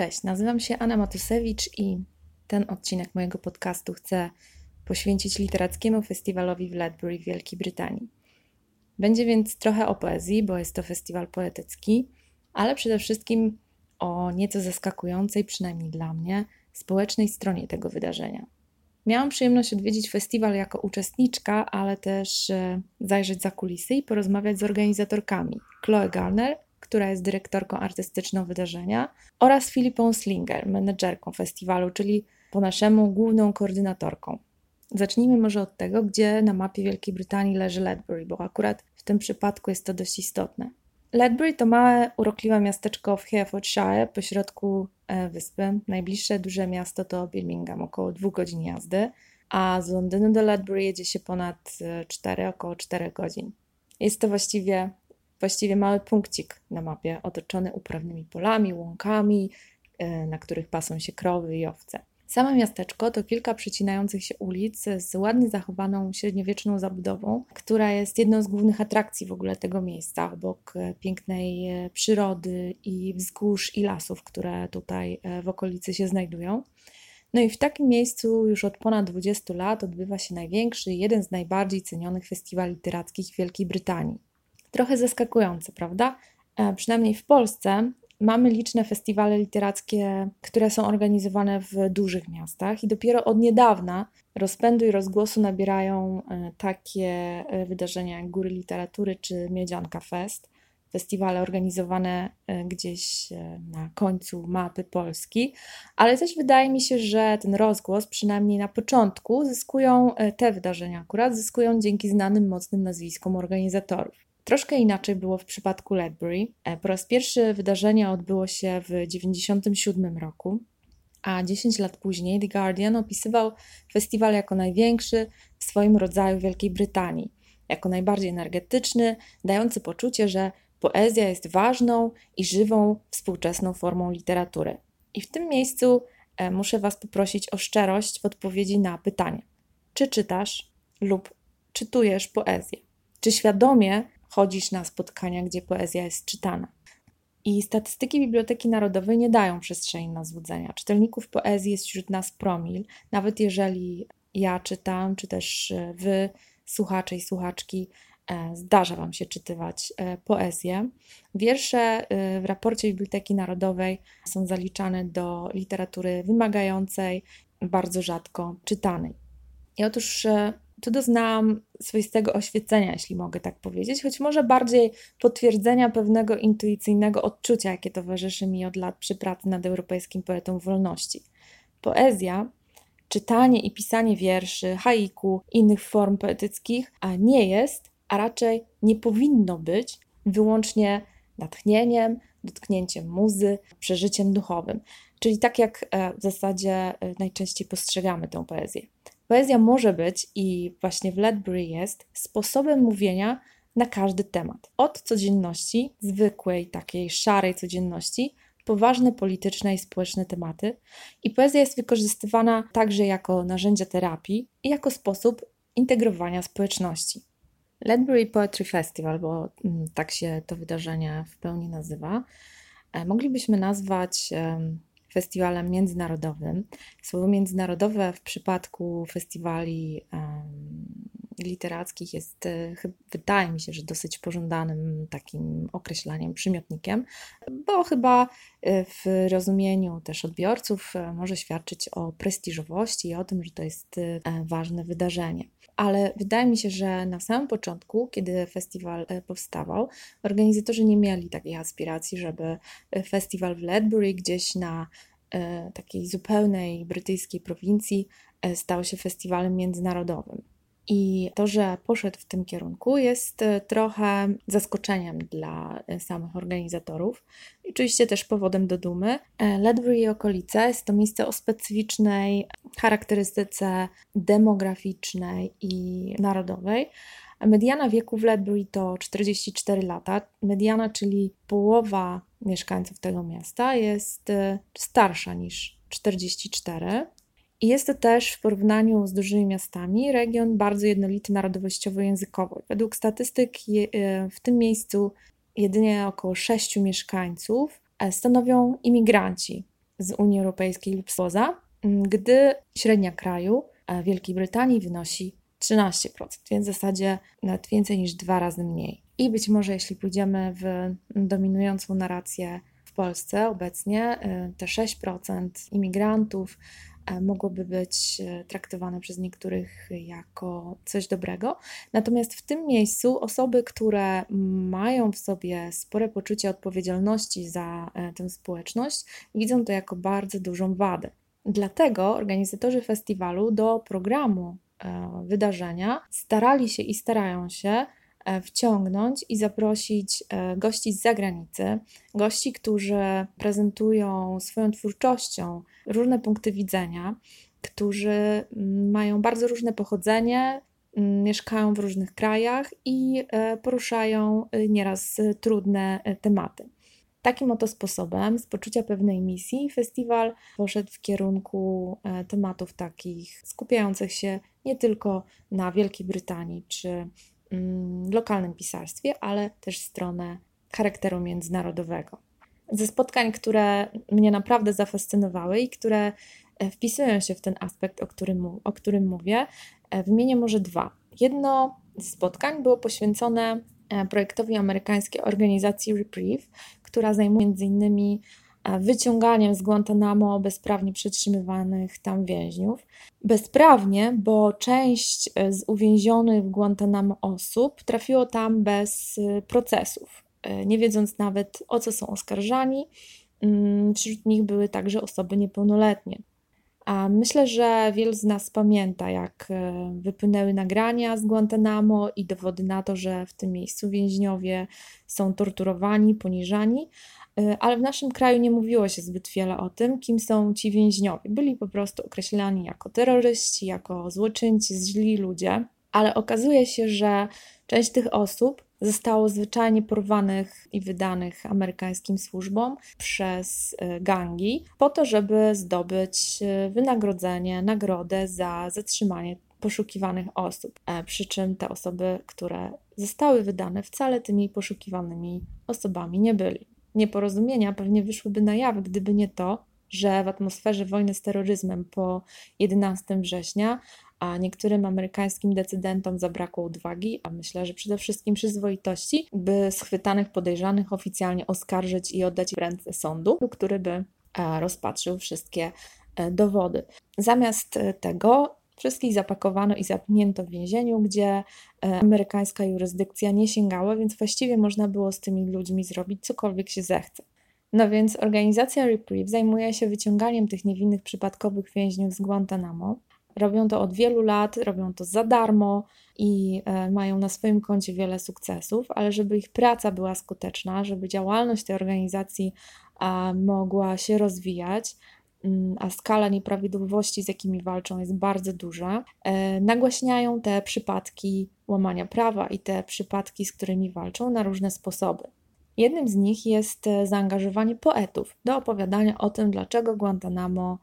Cześć, nazywam się Anna Matusewicz i ten odcinek mojego podcastu chcę poświęcić literackiemu festiwalowi w Ledbury w Wielkiej Brytanii. Będzie więc trochę o poezji, bo jest to festiwal poetycki, ale przede wszystkim o nieco zaskakującej, przynajmniej dla mnie, społecznej stronie tego wydarzenia. Miałam przyjemność odwiedzić festiwal jako uczestniczka, ale też e, zajrzeć za kulisy i porozmawiać z organizatorkami. Chloe Garner, która jest dyrektorką artystyczną wydarzenia, oraz Filipą Slinger, menedżerką festiwalu, czyli po naszemu główną koordynatorką. Zacznijmy może od tego, gdzie na mapie Wielkiej Brytanii leży Ledbury, bo akurat w tym przypadku jest to dość istotne. Ledbury to małe, urokliwe miasteczko w Herefordshire, pośrodku e, wyspy. Najbliższe duże miasto to Birmingham, około dwóch godzin jazdy, a z Londynu do Ledbury jedzie się ponad 4, e, około 4 godzin. Jest to właściwie, właściwie mały punkcik na mapie, otoczony uprawnymi polami, łąkami, e, na których pasą się krowy i owce. Same miasteczko to kilka przecinających się ulic z ładnie zachowaną średniowieczną zabudową, która jest jedną z głównych atrakcji w ogóle tego miejsca, obok e, pięknej e, przyrody i wzgórz i lasów, które tutaj w okolicy się znajdują. No i w takim miejscu już od ponad 20 lat odbywa się największy, jeden z najbardziej cenionych festiwali literackich w Wielkiej Brytanii. Trochę zaskakujące, prawda? Przynajmniej w Polsce Mamy liczne festiwale literackie, które są organizowane w dużych miastach, i dopiero od niedawna rozpędu i rozgłosu nabierają e, takie e, wydarzenia jak Góry Literatury czy Miedzianka Fest, festiwale organizowane e, gdzieś na końcu mapy Polski, ale też wydaje mi się, że ten rozgłos, przynajmniej na początku, zyskują te wydarzenia akurat, zyskują dzięki znanym, mocnym nazwiskom organizatorów. Troszkę inaczej było w przypadku Ledbury. E, po raz pierwszy wydarzenie odbyło się w 1997 roku, a 10 lat później The Guardian opisywał festiwal jako największy w swoim rodzaju w Wielkiej Brytanii, jako najbardziej energetyczny, dający poczucie, że poezja jest ważną i żywą współczesną formą literatury. I w tym miejscu e, muszę Was poprosić o szczerość w odpowiedzi na pytanie: czy czytasz lub czytujesz poezję? Czy świadomie chodzisz na spotkania, gdzie poezja jest czytana. I statystyki Biblioteki Narodowej nie dają przestrzeni na złudzenia. Czytelników poezji jest wśród nas promil, nawet jeżeli ja czytam, czy też e, wy, słuchacze i słuchaczki, e, zdarza Wam się czytywać e, poezję. Wiersze w raporcie Biblioteki Narodowej są zaliczane do literatury wymagającej, bardzo rzadko czytanej. I otóż tu doznałam swoistego oświecenia, jeśli mogę tak powiedzieć, choć może bardziej potwierdzenia pewnego intuicyjnego odczucia, jakie towarzyszy mi od lat przy pracy nad Europejskim Poetą Wolności. Poezja, czytanie i pisanie wierszy, haiku, innych form poetyckich, nie jest, a raczej nie powinno być wyłącznie natchnieniem, dotknięciem muzy, przeżyciem duchowym. Czyli tak jak e, w zasadzie e, najczęściej postrzegamy tę poezję. Poezja może być i właśnie w Ledbury jest sposobem mówienia na każdy temat. Od codzienności, zwykłej, takiej szarej codzienności, poważne polityczne i społeczne tematy. I poezja jest wykorzystywana także jako narzędzie terapii i jako sposób integrowania społeczności. Ledbury Poetry Festival, bo mm, tak się to wydarzenie w pełni nazywa, e, moglibyśmy nazwać festiwalem międzynarodowym. Słowo międzynarodowe w przypadku festiwali literackich jest, e, wydaje mi się, że dosyć pożądanym takim określaniem, przymiotnikiem, bo chyba e, w rozumieniu też odbiorców e, może świadczyć o prestiżowości i o tym, że to jest ważne wydarzenie ale wydaje mi się, że na samym początku, kiedy festiwal powstawał, organizatorzy nie mieli takiej aspiracji, żeby festiwal w Ledbury gdzieś na takiej zupełnej brytyjskiej prowincji stał się festiwalem międzynarodowym. I to, że poszedł w tym kierunku, jest e, trochę zaskoczeniem dla e, samych organizatorów. I oczywiście też powodem do dumy. E, Ledbury i okolice jest to miejsce o specyficznej charakterystyce demograficznej i narodowej. Mediana wieku w Ledbury to 44 lata. Mediana, czyli połowa mieszkańców tego miasta, jest starsza niż 44. Jest to też w porównaniu z dużymi miastami region bardzo jednolity narodowościowo-językowo. Według statystyk e, w tym miejscu jedynie około 6 mieszkańców e, stanowią imigranci z Unii Europejskiej lub spoza, gdy średnia kraju Wielkiej Brytanii wynosi 13%, więc w zasadzie nawet więcej niż dwa razy mniej. I być może, jeśli pójdziemy w dominującą narrację w Polsce obecnie, te 6% imigrantów mogłoby być y, traktowane przez niektórych jako coś dobrego. Natomiast w tym miejscu osoby, które mają w sobie spore poczucie odpowiedzialności za tę społeczność, widzą to jako bardzo dużą wadę. Dlatego organizatorzy festiwalu do programu wydarzenia starali się i starają się E, wciągnąć i zaprosić e, gości z zagranicy, gości, którzy prezentują swoją twórczością różne punkty widzenia, którzy mm, mają bardzo różne pochodzenie, mm, mieszkają w różnych krajach i e, poruszają nieraz trudne tematy. Takim oto sposobem, z poczucia pewnej misji, festiwal poszedł w kierunku tematów takich skupiających się nie tylko na Wielkiej Brytanii czy lokalnym pisarstwie, ale też stronę charakteru międzynarodowego. Ze spotkań, które mnie naprawdę zafascynowały i które e, wpisują się w ten aspekt, o którym, o którym mówię, e, wymienię może dwa. Jedno z spotkań było poświęcone e, projektowi amerykańskiej organizacji Reprieve, która zajmuje między innymi wyciąganiem z Guantanamo bezprawnie przetrzymywanych tam więźniów. Bezprawnie, bo część e, z uwięzionych w Guantanamo osób trafiło tam bez e, procesów, e, nie wiedząc nawet o co są oskarżani. Mm, wśród nich były także osoby niepełnoletnie. A myślę, że wielu z nas pamięta, jak wypłynęły nagrania z Guantanamo i dowody na to, że w tym miejscu więźniowie są torturowani, poniżani, E, ale w naszym kraju nie mówiło się zbyt wiele o tym, kim są ci więźniowie. Byli po prostu określani jako terroryści, jako złoczyńcy, źli ludzie, ale okazuje się, że część tych osób zostało zwyczajnie porwanych i wydanych amerykańskim służbom przez e, gangi, po to, żeby zdobyć e, wynagrodzenie, nagrodę za zatrzymanie poszukiwanych osób. Przy czym te osoby, które zostały wydane, wcale tymi poszukiwanymi osobami nie byli. Nieporozumienia pewnie wyszłyby na jaw, gdyby nie to, że w atmosferze wojny z terroryzmem po 11 września, a niektórym amerykańskim decydentom zabrakło odwagi, a myślę, że przede wszystkim przyzwoitości, by schwytanych podejrzanych oficjalnie oskarżyć i oddać w ręce sądu, który by e, rozpatrzył wszystkie e, dowody. Zamiast e, tego Wszystkich zapakowano i zamknięto w więzieniu, gdzie amerykańska jurysdykcja nie sięgała, więc właściwie można było z tymi ludźmi zrobić cokolwiek się zechce. No więc organizacja Reprieve zajmuje się wyciąganiem tych niewinnych przypadkowych więźniów z Guantanamo. Robią to od wielu lat, robią to za darmo i e, mają na swoim koncie wiele sukcesów, ale żeby ich praca była skuteczna, żeby działalność tej organizacji mogła się rozwijać, Mm, a skala nieprawidłowości, z jakimi walczą, jest bardzo duża, e, nagłaśniają te przypadki łamania prawa i te przypadki, z którymi walczą, na różne sposoby. Jednym z nich jest e, zaangażowanie poetów do opowiadania o tym, dlaczego Guantanamo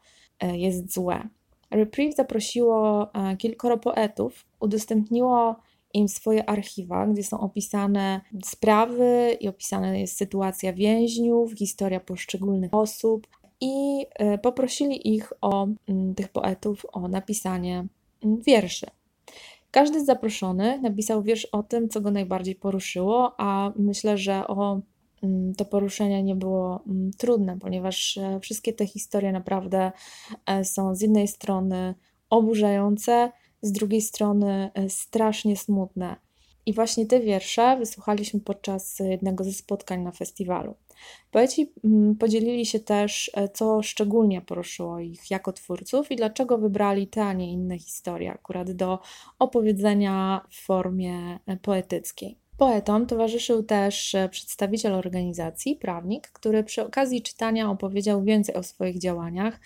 jest złe. Reprieve zaprosiło kilkoro poetów, udostępniło im swoje archiwa, gdzie są opisane sprawy i opisana jest sytuacja więźniów, historia poszczególnych osób, i e, poprosili ich o mm, tych poetów o napisanie mm, wierszy. Każdy z zaproszonych napisał wiersz o tym, co go najbardziej poruszyło, a myślę, że o to poruszenie nie było trudne, ponieważ e, wszystkie te historie naprawdę e, są z jednej strony oburzające, z drugiej strony strasznie smutne. I właśnie te wiersze wysłuchaliśmy podczas jednego ze spotkań na festiwalu. Poeci mm, podzielili się też, e, co szczególnie poruszyło ich jako twórców i dlaczego wybrali te, a nie inne historie, akurat do opowiedzenia w formie e, poetyckiej. Poetom towarzyszył też e, przedstawiciel organizacji, prawnik, który przy okazji czytania opowiedział więcej o swoich działaniach,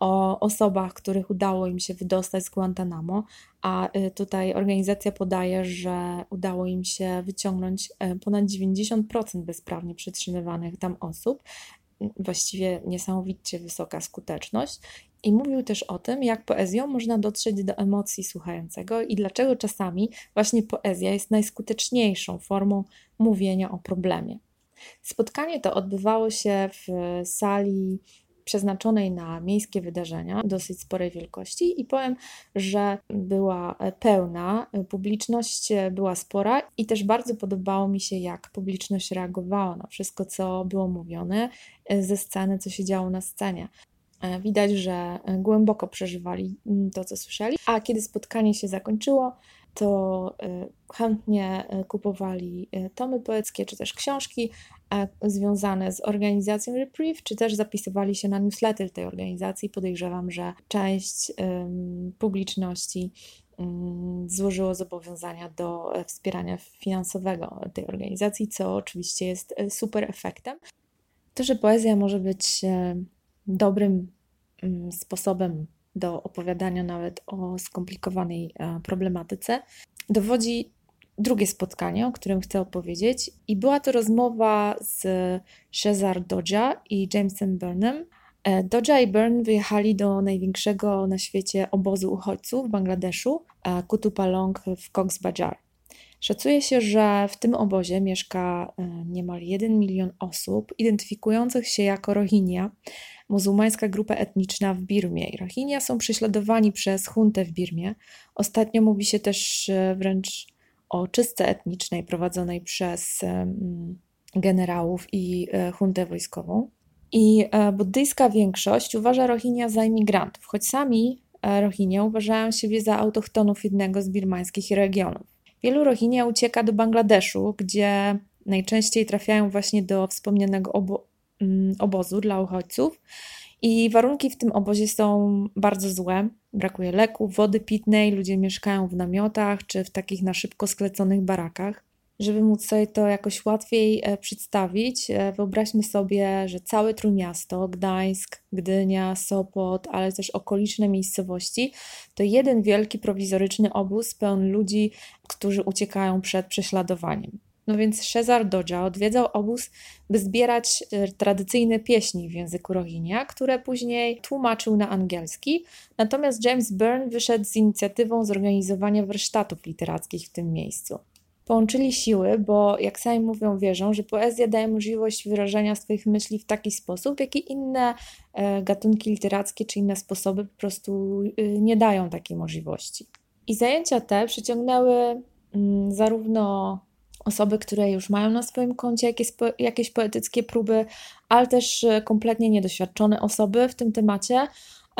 o osobach, których udało im się wydostać z Guantanamo, a y, tutaj organizacja podaje, że udało im się wyciągnąć y, ponad 90% bezprawnie przetrzymywanych tam osób. Właściwie niesamowicie wysoka skuteczność. I mówił też o tym, jak poezją można dotrzeć do emocji słuchającego i dlaczego czasami właśnie poezja jest najskuteczniejszą formą mówienia o problemie. Spotkanie to odbywało się w sali przeznaczonej na miejskie wydarzenia, dosyć sporej wielkości, i powiem, że była pełna, publiczność była spora, i też bardzo podobało mi się, jak publiczność reagowała na wszystko, co było mówione ze sceny, co się działo na scenie. Widać, że głęboko przeżywali to, co słyszeli. A kiedy spotkanie się zakończyło, to y, chętnie kupowali tomy poeckie czy też książki związane z organizacją Reprieve, czy też zapisywali się na newsletter tej organizacji. Podejrzewam, że część publiczności złożyło zobowiązania do e, wspierania finansowego tej organizacji, co oczywiście jest e, super efektem. To, że poezja może być e, dobrym sposobem do opowiadania nawet o skomplikowanej e, problematyce, dowodzi drugie spotkanie, o którym chcę opowiedzieć. I była to rozmowa z Cesar Dodja i Jamesem Burnem. E, Dodja i Byrne wyjechali do największego na świecie obozu uchodźców w Bangladeszu, e, Kutupalong w Cox's Bazar. Szacuje się, że w tym obozie mieszka niemal 1 milion osób identyfikujących się jako Rohingya, muzułmańska grupa etniczna w Birmie. Rohingya są prześladowani przez huntę w Birmie. Ostatnio mówi się też e, wręcz o czystce etnicznej prowadzonej przez generałów i e, huntę wojskową. I e, buddyjska większość uważa Rohingya za imigrantów, choć sami Rohingya uważają siebie za autochtonów jednego z birmańskich regionów. Wielu Rohingya ucieka do Bangladeszu, gdzie najczęściej trafiają właśnie do wspomnianego obo obozu dla uchodźców. I warunki w tym obozie są bardzo złe. Brakuje leków, wody pitnej, ludzie mieszkają w namiotach czy w takich na szybko skleconych barakach. Żeby móc sobie to jakoś łatwiej e, przedstawić, e, wyobraźmy sobie, że całe Trójmiasto, Gdańsk, Gdynia, Sopot, ale też okoliczne miejscowości to jeden wielki prowizoryczny obóz pełen ludzi, którzy uciekają przed prześladowaniem. No więc Cezar Dodja odwiedzał obóz, by zbierać e, tradycyjne pieśni w języku Rohingya, które później tłumaczył na angielski. Natomiast James Byrne wyszedł z inicjatywą zorganizowania warsztatów literackich w tym miejscu. Połączyli siły, bo jak sami mówią, wierzą, że poezja daje możliwość wyrażania swoich myśli w taki sposób, jaki inne e, gatunki literackie czy inne sposoby po prostu e, nie dają takiej możliwości. I zajęcia te przyciągnęły mm, zarówno osoby, które już mają na swoim koncie jakieś, jakieś poetyckie próby, ale też e, kompletnie niedoświadczone osoby w tym temacie.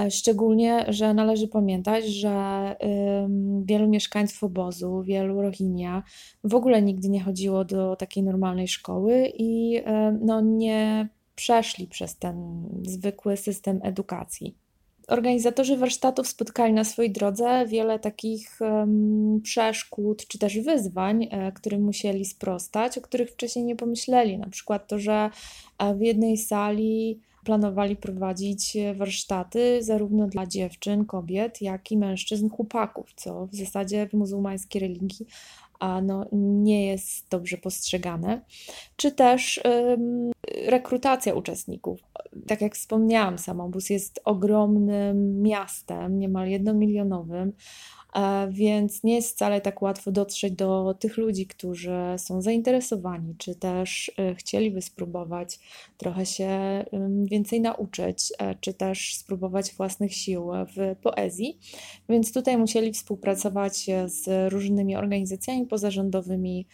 E, szczególnie, że należy pamiętać, że wielu mieszkańców obozu, wielu Rohingya w ogóle nigdy nie chodziło do takiej normalnej szkoły i no, nie przeszli przez ten zwykły system edukacji. Organizatorzy warsztatów spotkali na swojej drodze wiele takich przeszkód czy też wyzwań, e, którym musieli sprostać, o których wcześniej nie pomyśleli. Na przykład to, że e, w jednej sali planowali prowadzić warsztaty zarówno dla dziewczyn, kobiet, jak i mężczyzn, chłopaków, co w zasadzie w muzułmańskiej religii a no, nie jest dobrze postrzegane, czy też ym, rekrutacja uczestników. Tak jak wspomniałam, sam obóz jest ogromnym miastem, niemal jednomilionowym, więc nie jest wcale tak łatwo dotrzeć do tych ludzi, którzy są zainteresowani, czy też e, chcieliby spróbować trochę się więcej nauczyć, e, czy też spróbować własnych sił w poezji. Więc tutaj musieli współpracować z różnymi organizacjami pozarządowymi,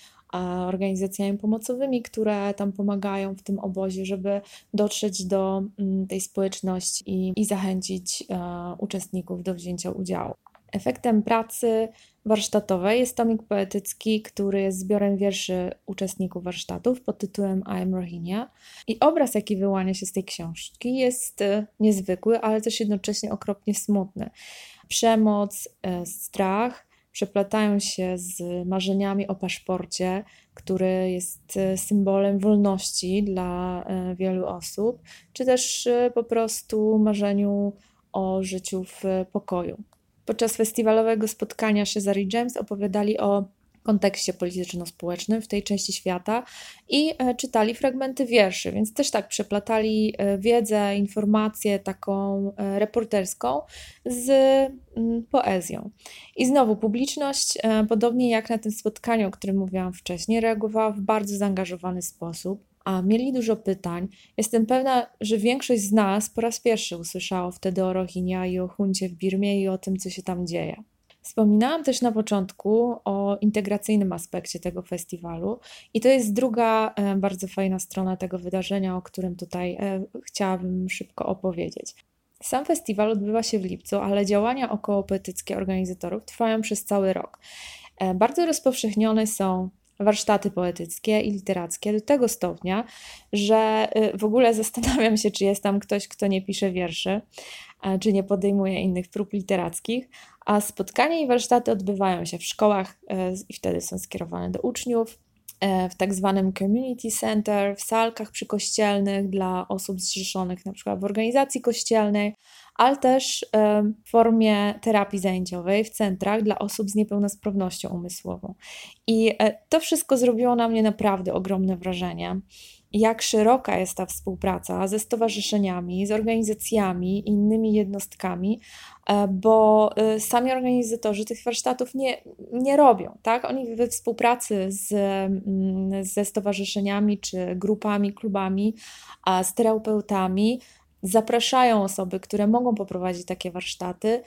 organizacjami pomocowymi, które tam pomagają w tym obozie, żeby dotrzeć do tej społeczności i, i zachęcić uczestników do wzięcia udziału. Efektem pracy warsztatowej jest tomik poetycki, który jest zbiorem wierszy uczestników warsztatów pod tytułem I am Rohingya. I obraz, jaki wyłania się z tej książki, jest e, niezwykły, ale też jednocześnie okropnie smutny. Przemoc, e, strach przeplatają się z marzeniami o paszporcie, który jest e, symbolem wolności dla wielu osób, czy też po prostu marzeniu o życiu w pokoju. Podczas festiwalowego spotkania Cesar i James opowiadali o kontekście polityczno-społecznym w tej części świata i e, czytali fragmenty wierszy, więc też tak przeplatali e, wiedzę, informację taką e, reporterską z poezją. I znowu publiczność, podobnie jak na tym spotkaniu, o którym mówiłam wcześniej, reagowała w bardzo zaangażowany sposób. A mieli dużo pytań. Jestem pewna, że większość z nas po raz pierwszy usłyszało wtedy o Rohingya i o huncie w Birmie i o tym, co się tam dzieje. Wspominałam też na początku o integracyjnym aspekcie tego festiwalu, i to jest druga e, bardzo fajna strona tego wydarzenia, o którym tutaj e, chciałabym szybko opowiedzieć. Sam festiwal odbywa się w lipcu, ale działania okołopoetyckie organizatorów trwają przez cały rok. E, bardzo rozpowszechnione są warsztaty poetyckie i literackie do tego stopnia, że w ogóle zastanawiam się, czy jest tam ktoś, kto nie pisze wierszy, czy nie podejmuje innych prób literackich, a spotkania i warsztaty odbywają się w szkołach e, i wtedy są skierowane do uczniów, w tak zwanym community center, w salkach przykościelnych dla osób zrzeszonych na przykład w organizacji kościelnej, ale też e, w formie terapii zajęciowej w centrach dla osób z niepełnosprawnością umysłową. I to wszystko zrobiło na mnie naprawdę ogromne wrażenie jak szeroka jest ta współpraca ze stowarzyszeniami, z organizacjami, innymi jednostkami, e, bo e, sami organizatorzy tych warsztatów nie, nie robią, tak? Oni we współpracy z, mm, ze stowarzyszeniami czy grupami, klubami, z terapeutami zapraszają osoby, które mogą poprowadzić takie warsztaty,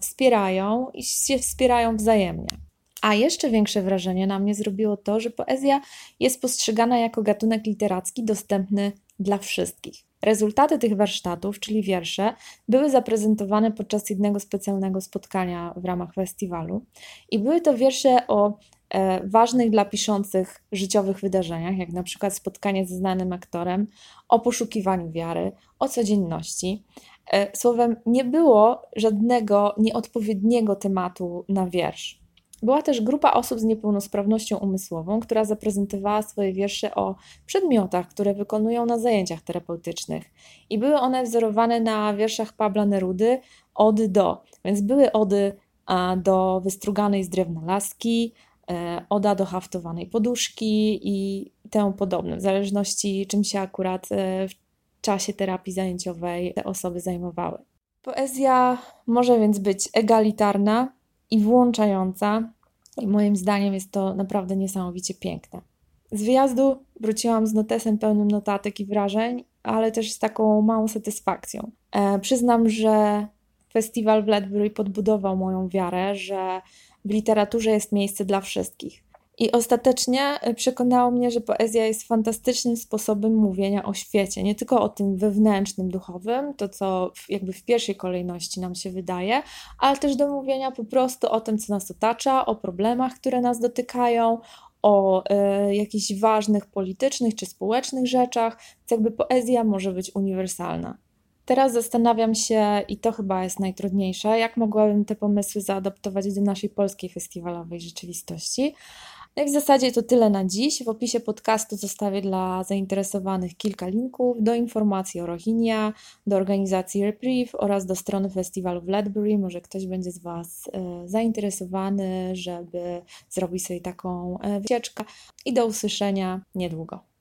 wspierają i się wspierają wzajemnie. A jeszcze większe wrażenie na mnie zrobiło to, że poezja jest postrzegana jako gatunek literacki dostępny dla wszystkich. Rezultaty tych warsztatów, czyli wiersze, były zaprezentowane podczas jednego specjalnego spotkania w ramach festiwalu i były to wiersze o e, ważnych dla piszących życiowych wydarzeniach, jak na przykład spotkanie ze znanym aktorem, o poszukiwaniu wiary, o codzienności. E, słowem, nie było żadnego nieodpowiedniego tematu na wiersz. Była też grupa osób z niepełnosprawnością umysłową, która zaprezentowała swoje wiersze o przedmiotach, które wykonują na zajęciach terapeutycznych. I były one wzorowane na wierszach Pabla Nerudy od do. Więc były ody do wystruganej z drewna laski, e, oda do haftowanej poduszki i temu podobne, w zależności czym się akurat e, w czasie terapii zajęciowej te osoby zajmowały. Poezja może więc być egalitarna, i włączająca. I moim zdaniem jest to naprawdę niesamowicie piękne. Z wyjazdu wróciłam z notesem pełnym notatek i wrażeń, ale też z taką małą satysfakcją. E, przyznam, że festiwal w Ledbury podbudował moją wiarę, że w literaturze jest miejsce dla wszystkich. I ostatecznie e, przekonało mnie, że poezja jest fantastycznym sposobem mówienia o świecie, nie tylko o tym wewnętrznym, duchowym, to co jakby w pierwszej kolejności nam się wydaje, ale też do mówienia po prostu o tym, co nas otacza, o problemach, które nas dotykają, o y, jakichś ważnych politycznych czy społecznych rzeczach, więc jakby poezja może być uniwersalna. Teraz zastanawiam się, i to chyba jest najtrudniejsze, jak mogłabym te pomysły zaadaptować do naszej polskiej festiwalowej rzeczywistości. I w zasadzie to tyle na dziś. W opisie podcastu zostawię dla zainteresowanych kilka linków do informacji o Rohingya, do organizacji Reprieve oraz do strony festiwalu w Ledbury. Może ktoś będzie z Was e, zainteresowany, żeby zrobić sobie taką e, wycieczkę. I do usłyszenia niedługo.